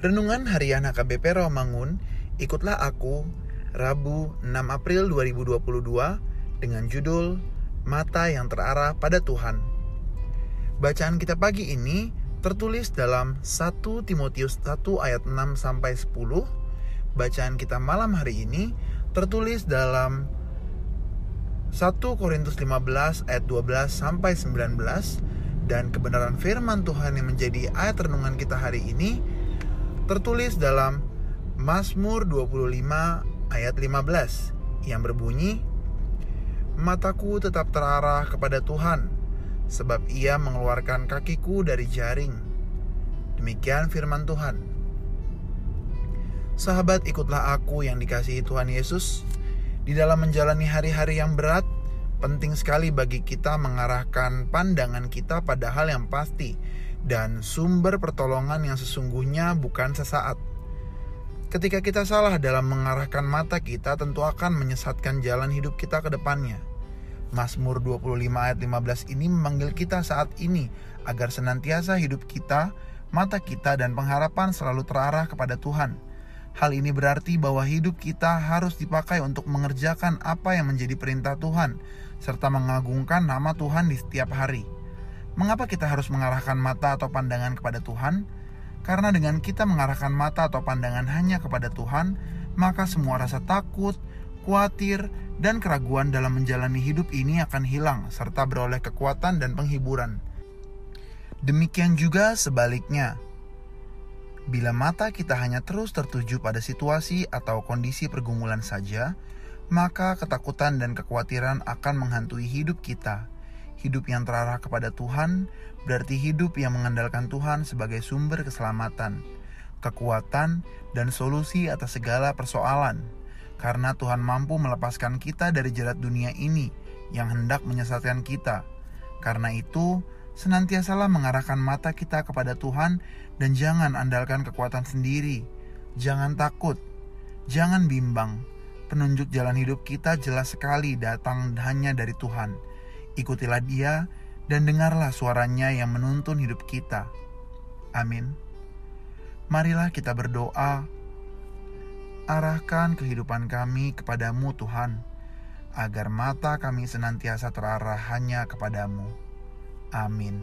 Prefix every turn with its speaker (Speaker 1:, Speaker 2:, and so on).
Speaker 1: Renungan Harian HKBP Romangun, ikutlah aku, Rabu 6 April 2022 dengan judul Mata yang terarah pada Tuhan. Bacaan kita pagi ini tertulis dalam 1 Timotius 1 ayat 6 sampai 10. Bacaan kita malam hari ini tertulis dalam 1 Korintus 15 ayat 12 sampai 19 dan kebenaran firman Tuhan yang menjadi ayat renungan kita hari ini tertulis dalam Mazmur 25 ayat 15 yang berbunyi Mataku tetap terarah kepada Tuhan sebab ia mengeluarkan kakiku dari jaring. Demikian firman Tuhan. Sahabat, ikutlah aku yang dikasihi Tuhan Yesus. Di dalam menjalani hari-hari yang berat, penting sekali bagi kita mengarahkan pandangan kita pada hal yang pasti, dan sumber pertolongan yang sesungguhnya bukan sesaat. Ketika kita salah dalam mengarahkan mata kita tentu akan menyesatkan jalan hidup kita ke depannya. Mazmur 25 ayat 15 ini memanggil kita saat ini agar senantiasa hidup kita, mata kita dan pengharapan selalu terarah kepada Tuhan. Hal ini berarti bahwa hidup kita harus dipakai untuk mengerjakan apa yang menjadi perintah Tuhan serta mengagungkan nama Tuhan di setiap hari. Mengapa kita harus mengarahkan mata atau pandangan kepada Tuhan? Karena dengan kita mengarahkan mata atau pandangan hanya kepada Tuhan, maka semua rasa takut, khawatir, dan keraguan dalam menjalani hidup ini akan hilang serta beroleh kekuatan dan penghiburan. Demikian juga sebaliknya. Bila mata kita hanya terus tertuju pada situasi atau kondisi pergumulan saja, maka ketakutan dan kekhawatiran akan menghantui hidup kita Hidup yang terarah kepada Tuhan berarti hidup yang mengandalkan Tuhan sebagai sumber keselamatan, kekuatan, dan solusi atas segala persoalan. Karena Tuhan mampu melepaskan kita dari jerat dunia ini yang hendak menyesatkan kita. Karena itu, senantiasalah mengarahkan mata kita kepada Tuhan dan jangan andalkan kekuatan sendiri. Jangan takut, jangan bimbang. Penunjuk jalan hidup kita jelas sekali datang hanya dari Tuhan Ikutilah dia dan dengarlah suaranya yang menuntun hidup kita. Amin. Marilah kita berdoa. Arahkan kehidupan kami kepadamu Tuhan, agar mata kami senantiasa terarah hanya kepadamu. Amin.